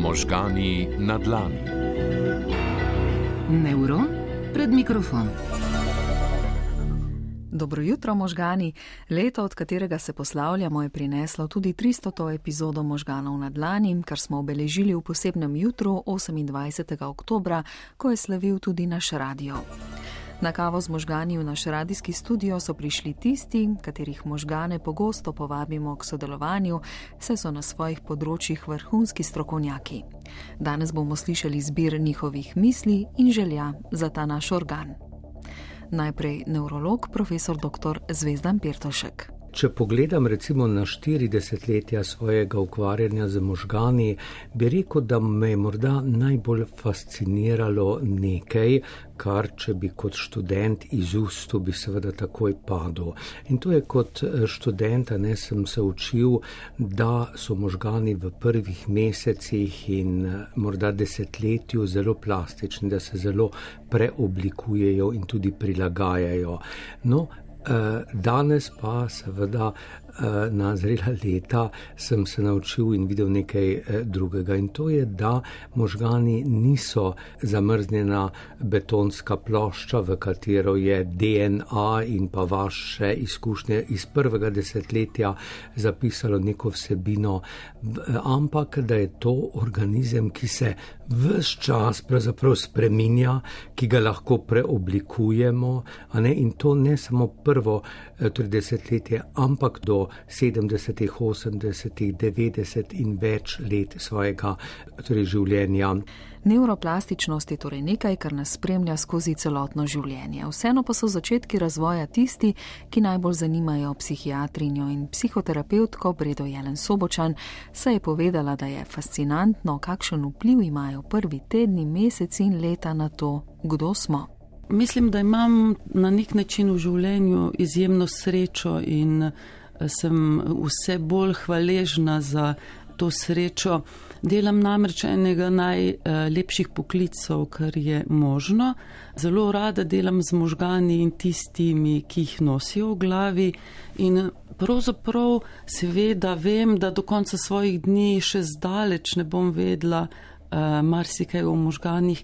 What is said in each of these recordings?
Možgani na dlani. Neuron pred mikrofon. Dobro jutro, možgani. Leto, od katerega se poslavljamo, je prineslo tudi 300. epizodo možganov na dlani, kar smo obeležili v posebnem jutru 28. oktobra, ko je slavil tudi naš radio. Na kavo z možgani v naš radijski studio so prišli tisti, katerih možgane pogosto povabimo k sodelovanju, saj so na svojih področjih vrhunski strokovnjaki. Danes bomo slišali zbir njihovih misli in želja za ta naš organ. Najprej nevrolog, profesor dr. Zvezdan Pirtošek. Če pogledam recimo na 40 letja svojega ukvarjanja z možgani, bi rekel, da me je morda najbolj fasciniralo nekaj, kar če bi kot študent iz ustu bi seveda takoj padel. In to je kot študenta, ne sem se učil, da so možgani v prvih mesecih in morda desetletju zelo plastični, da se zelo preoblikujejo in tudi prilagajajo. No, Eh, danes pa seveda Eh, na zrela leta sem se naučil in videl nekaj eh, drugega. In to je, da možgani niso zamrznjena betonska plošča, v katero je DNA in pa vaše izkušnje iz prvega desetletja zapisalo neko vsebino, ampak da je to organizem, ki se vse čas pravzaprav spreminja, ki ga lahko preoblikujemo, in to ne samo prvo eh, torej desetletje, ampak do 70, 80, 90 in več let svojega torej življenja. Neuroplastičnost je torej nekaj, kar nas spremlja skozi celotno življenje. Vseeno pa so začetki razvoja tisti, ki najbolj zanimajo psihiatrinjo in psihoterapevtko Bredo Jelen Sobočan, saj je povedala, da je fascinantno, kakšen vpliv imajo prvi tedni, meseci in leta na to, kdo smo. Mislim, da imam na nek način v življenju izjemno srečo in sem vse bolj hvaležna za to srečo. Delam namreč enega najlepših poklicov, kar je možno. Zelo rada delam z možgani in tistimi, ki jih nosijo v glavi. In pravzaprav seveda vem, da do konca svojih dni še zdaleč ne bom vedla uh, marsikaj o možganih.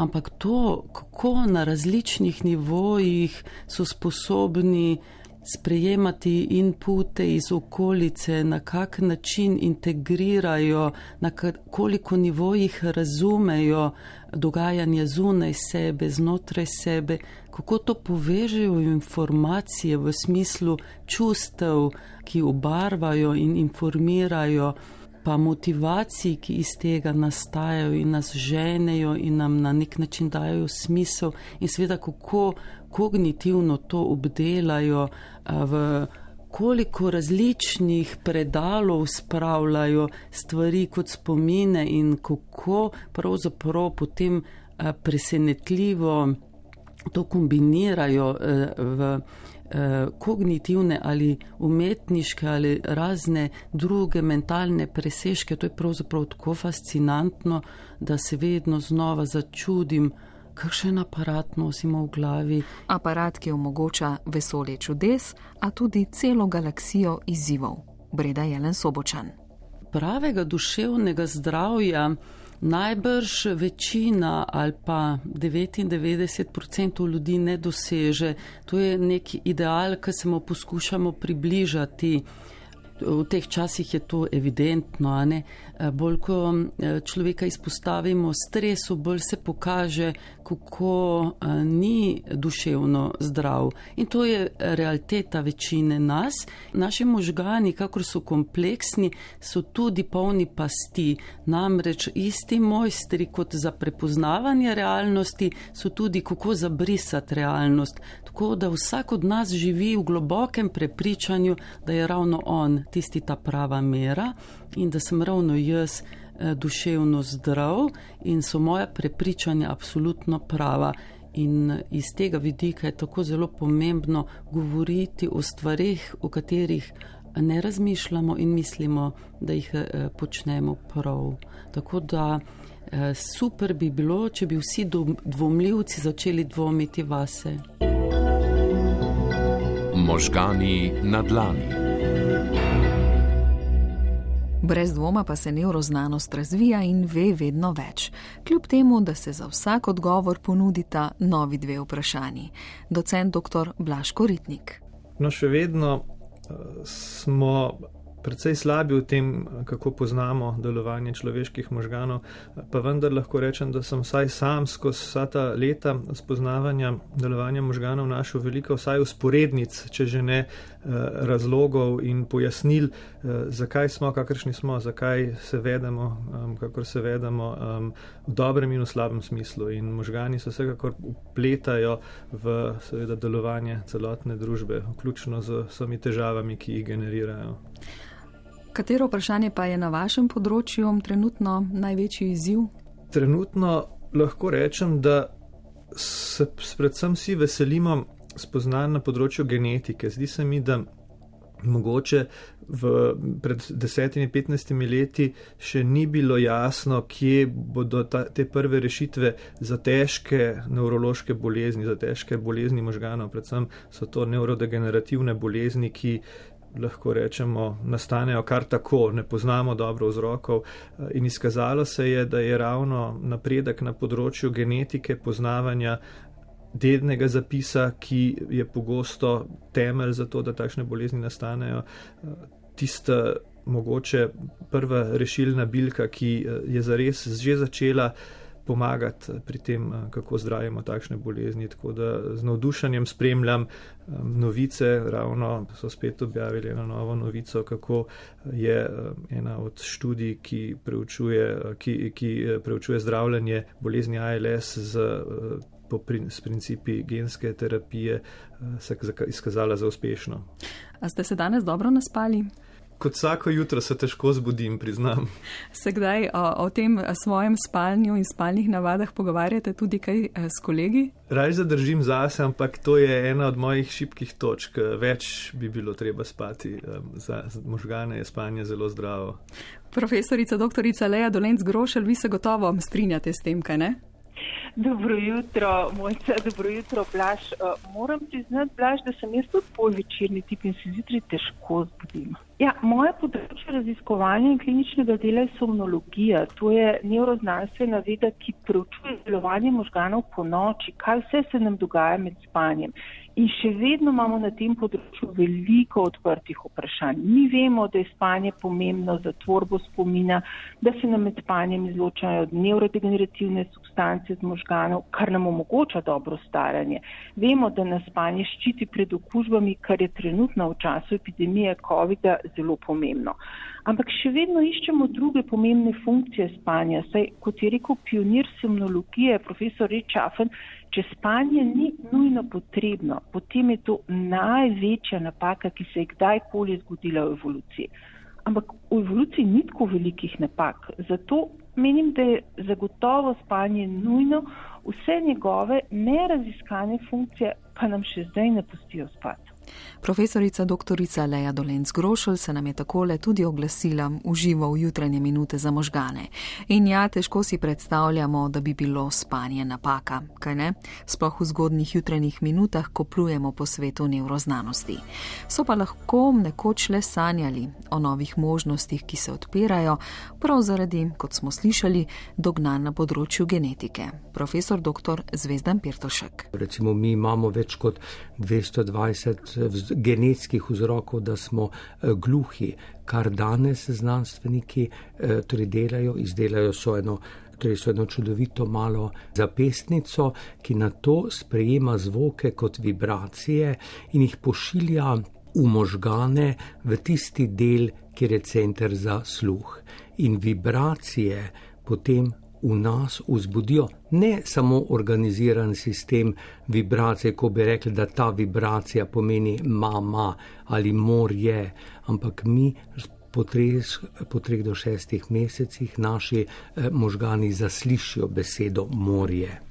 Ampak to, kako na različnih nivojih so sposobni sprejemati inpute iz okolice, na kak način integrirajo, na koliko nivojih razumejo dogajanje zunaj sebe, znotraj sebe, kako to povežejo informacije v smislu čustev, ki obarvajo in informirajo pa motivacij, ki iz tega nastajajo in nas ženejo in nam na nek način dajo smisel, in seveda kako kognitivno to obdelajo, v koliko različnih predalov spravljajo stvari kot spomine in kako pravzaprav potem presenetljivo to kombinirajo v kognitivne ali umetniške ali razne druge mentalne presežke. To je pravzaprav tako fascinantno, da se vedno znova začudim, kakšen aparat nosimo v glavi. Aparat, ki omogoča vesolje čudes, a tudi celo galaksijo izzivov. Breda Jelen Sobočan. Pravega duševnega zdravja najbrž večina ali pa 99% ljudi ne doseže. To je nek ideal, ki se mu poskušamo približati. V teh časih je to evidentno, Eh, bolj ko eh, človeka izpostavimo stresu, bolj se pokaže, kako ni duševno zdrav. In to je realiteta večine nas. Naši možgani, kakor so kompleksni, so tudi polni pasti. Namreč isti mojstri kot za prepoznavanje realnosti so tudi kako zabrisati realnost. Tako da vsak od nas živi v globokem prepričanju, da je ravno on tisti ta prava mera in da sem ravno jaz duševno zdrav in so moja prepričanja absolutno prava. In iz tega vidika je tako zelo pomembno govoriti o stvarih, o katerih ne razmišljamo in mislimo, da jih eh, počnemo prav. Tako da eh, super bi bilo, če bi vsi dvomljivci začeli dvomiti vase. Možgani na dlani. Brez dvoma pa se neuroznanost razvija in ve vedno več, kljub temu, da se za vsak odgovor ponudita novi dve vprašanji. Docent dr. Blaško Ritnik. No, še vedno uh, smo precej slabi v tem, kako poznamo delovanje človeških možganov, pa vendar lahko rečem, da sem vsaj sam skozi vsa ta leta spoznavanja delovanja možganov našel veliko vsaj usporednic, če že ne eh, razlogov in pojasnil, eh, zakaj smo, kakršni smo, zakaj se vedemo, kakor se vedemo v dobrem in v slabem smislu. In možgani se vsekakor upletajo v seveda delovanje celotne družbe, vključno z vsemi težavami, ki jih generirajo. Katero vprašanje pa je na vašem področju trenutno največji izziv? Trenutno lahko rečem, da se predvsem vsi veselimo spoznanj na področju genetike. Zdi se mi, da mogoče v, pred desetimi, petnajstimi leti še ni bilo jasno, kje bodo ta, te prve rešitve za težke nevrološke bolezni, za težke bolezni možganov. Predvsem so to nevrodegenerativne bolezni, ki lahko rečemo, nastanejo kar tako, ne poznamo dobro vzrokov. In izkazalo se je, da je ravno napredek na področju genetike, poznavanja dednega zapisa, ki je pogosto temelj za to, da takšne bolezni nastanejo, tista mogoče prva rešilna bilka, ki je zares že začela pomagati pri tem, eh, kako zdravimo takšne bolezni. Tako da z navdušenjem spremljam eh, novice, ravno so spet objavili eno novo novico, kako je eh, ena od študij, ki preučuje, ki, ki preučuje zdravljanje bolezni ALS z. Po prin, principi genske terapije se je izkazala za uspešno. A ste se danes dobro naspali? kot vsako jutro se težko zbudim, priznam. Se kdaj o, o tem svojem spalnju in spalnih navadah pogovarjate tudi kaj eh, s kolegi? Raj zadržim zase, ampak to je ena od mojih šibkih točk. Več bi bilo treba spati. Za možgane je spanje zelo zdravo. Profesorica dr. Leja Dolenc Grošelj, vi se gotovo strinjate s tem, kaj ne? Dobro jutro, mojca, dobro jutro, Blaž. Uh, moram priznati, Blaž, da sem jaz tudi pol večerni tip in se zjutraj težko zbudim. Ja, moje področje raziskovanja in kliničnega dela je somnologija. To je neuroznanstvena veda, ki preučuje delovanje možganov po noči, kaj vse se nam dogaja med spanjem. In še vedno imamo na tem področju veliko odprtih vprašanj. Mi vemo, da je spanje pomembno za tvorbo spomina, da se nam med spanjem izločajo neurodegenerativne substance z možganov, kar nam omogoča dobro staranje. Vemo, da nas spanje ščiti pred okužbami, kar je trenutno v času epidemije COVID-a zelo pomembno. Ampak še vedno iščemo druge pomembne funkcije spanja. Saj, kot je rekel pionir semnologije, profesor Rečafen, če spanje ni nujno potrebno, potem je to največja napaka, ki se je kdajkoli zgodila v evoluciji. Ampak v evoluciji ni tako velikih napak. Zato menim, da je zagotovo spanje nujno, vse njegove neraziskane funkcije pa nam še zdaj ne pustijo spati. Profesorica dr. Leja Dolenc Grošelj se nam je takole tudi oglasila v živo v jutranje minute za možgane. In ja, težko si predstavljamo, da bi bilo spanje napaka, kaj ne? Sploh v zgodnih jutranjih minutah, ko plujemo po svetu neuroznanosti. So pa lahko nekoč le sanjali o novih možnostih, ki se odpirajo, prav zaradi, kot smo slišali, dognan na področju genetike. Profesor dr. Zvezdan Pirtošek. Recimo, mi imamo več kot 220 genetskih vzrokov, da smo eh, gluhi, kar danes znanstveniki eh, torej delajo, izdelajo so eno. Torej, so eno čudovito malo zapestnico, ki na to sprejema zvoke kot vibracije in jih pošilja v možgane, v tisti del, kjer je center za sluh. In vibracije potem v nas vzbudijo. Ne samo organiziran sistem vibracije, ko bi rekli, da ta vibracija pomeni mama ali morje, ampak mi po treh, po treh do šestih mesecih naši eh, možgani zaslišijo besedo morje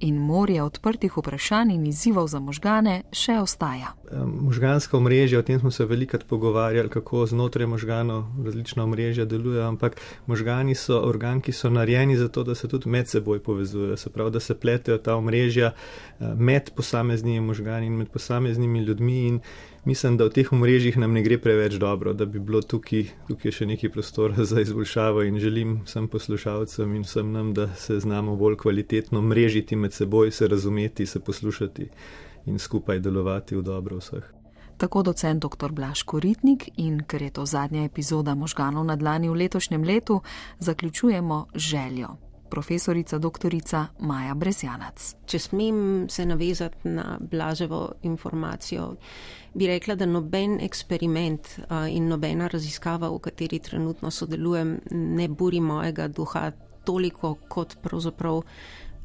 in morje odprtih vprašanj in izzivov za možgane še ostaja. Možganska omrežja, o tem smo se velikrat pogovarjali, kako znotraj možganov različna omrežja delujejo, ampak možgani so organ, ki so narejeni za to, da se tudi med seboj povezujejo, se pravi, da se pletejo ta omrežja eh, med posameznimi možgani in med posameznimi ljudmi. In mislim, da v teh omrežjih nam ne gre preveč dobro, da bi bilo tukaj, tukaj še neki prostor za izboljšavo in želim vsem poslušalcem in vsem nam, da se znamo bolj kvalitetno mrežiti med seboj, se razumeti, se poslušati in skupaj delovati v dobro vseh. Tako docent dr. Blaž Koritnik in ker je to zadnja epizoda možganov na dlani v letošnjem letu, zaključujemo željo profesorica dr. Maja Bresjanac. Če smem se navezati na blaževo informacijo, bi rekla, da noben eksperiment in nobena raziskava, v kateri trenutno sodelujem, ne buri mojega duha toliko kot pravzaprav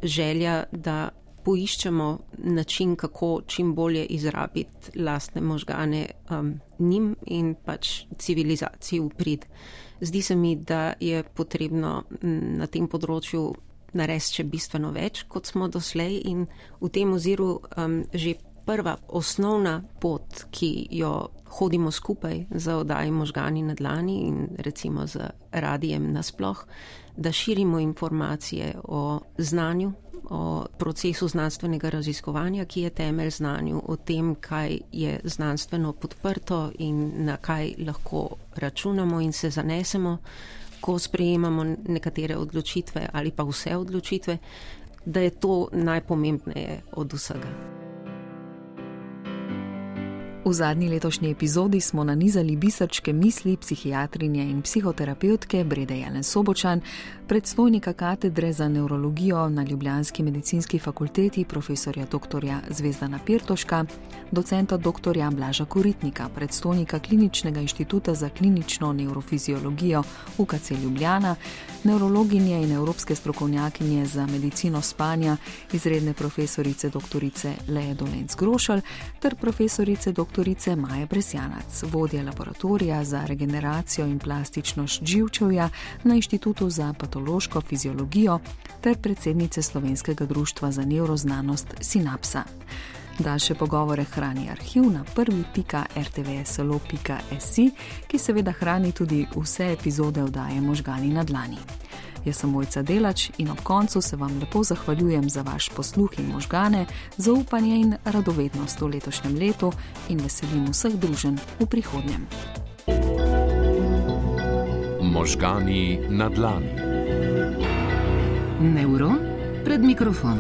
želja, da poiščemo način, kako čim bolje izrabiti lastne možgane um, njim in pač civilizaciji v prid. Zdi se mi, da je potrebno na tem področju narediti še bistveno več, kot smo doslej in v tem oziru um, že prva osnovna pot, ki jo hodimo skupaj za oddaji možgani na dlani in recimo z radijem nasploh, da širimo informacije o znanju, o procesu znanstvenega raziskovanja, ki je temelj znanju, o tem, kaj je znanstveno podprto in na kaj lahko računamo in se zanesemo, ko sprejemamo nekatere odločitve ali pa vse odločitve, da je to najpomembnejše od vsega. V zadnji letošnji epizodi smo nanizali biserčke misli psihiatrinje in psihoterapevtke Brede Jelen Sobočan, predstojnika katedre za neurologijo na Ljubljanski medicinski fakulteti profesorja dr. Zvezdana Pirtoška, docenta dr. Blaža Koritnika, predstojnika Kliničnega inštituta za klinično neurofiziologijo UKC Ljubljana, neurologinje in evropske strokovnjakinje za medicino spanja, izredne profesorice dr. Leje Dolenc Grošal ter profesorice dr. Maja Bresjanac, vodja laboratorija za regeneracijo in plastičnost živčevja na Inštitutu za patološko fiziologijo ter predsednice Slovenskega društva za neuroznanost Sinapsa. Daljše pogovore hrani arhiv na prvi.rtvslo.si, ki seveda hrani tudi vse epizode oddaje možgani na dlani. Jaz sem mojca delač in ob koncu se vam lepo zahvaljujem za vaš posluh in možgane, zaupanje in radovednost v letošnjem letu in veselim vseh družen v prihodnjem. Možgani na dlani. Neuron pred mikrofon.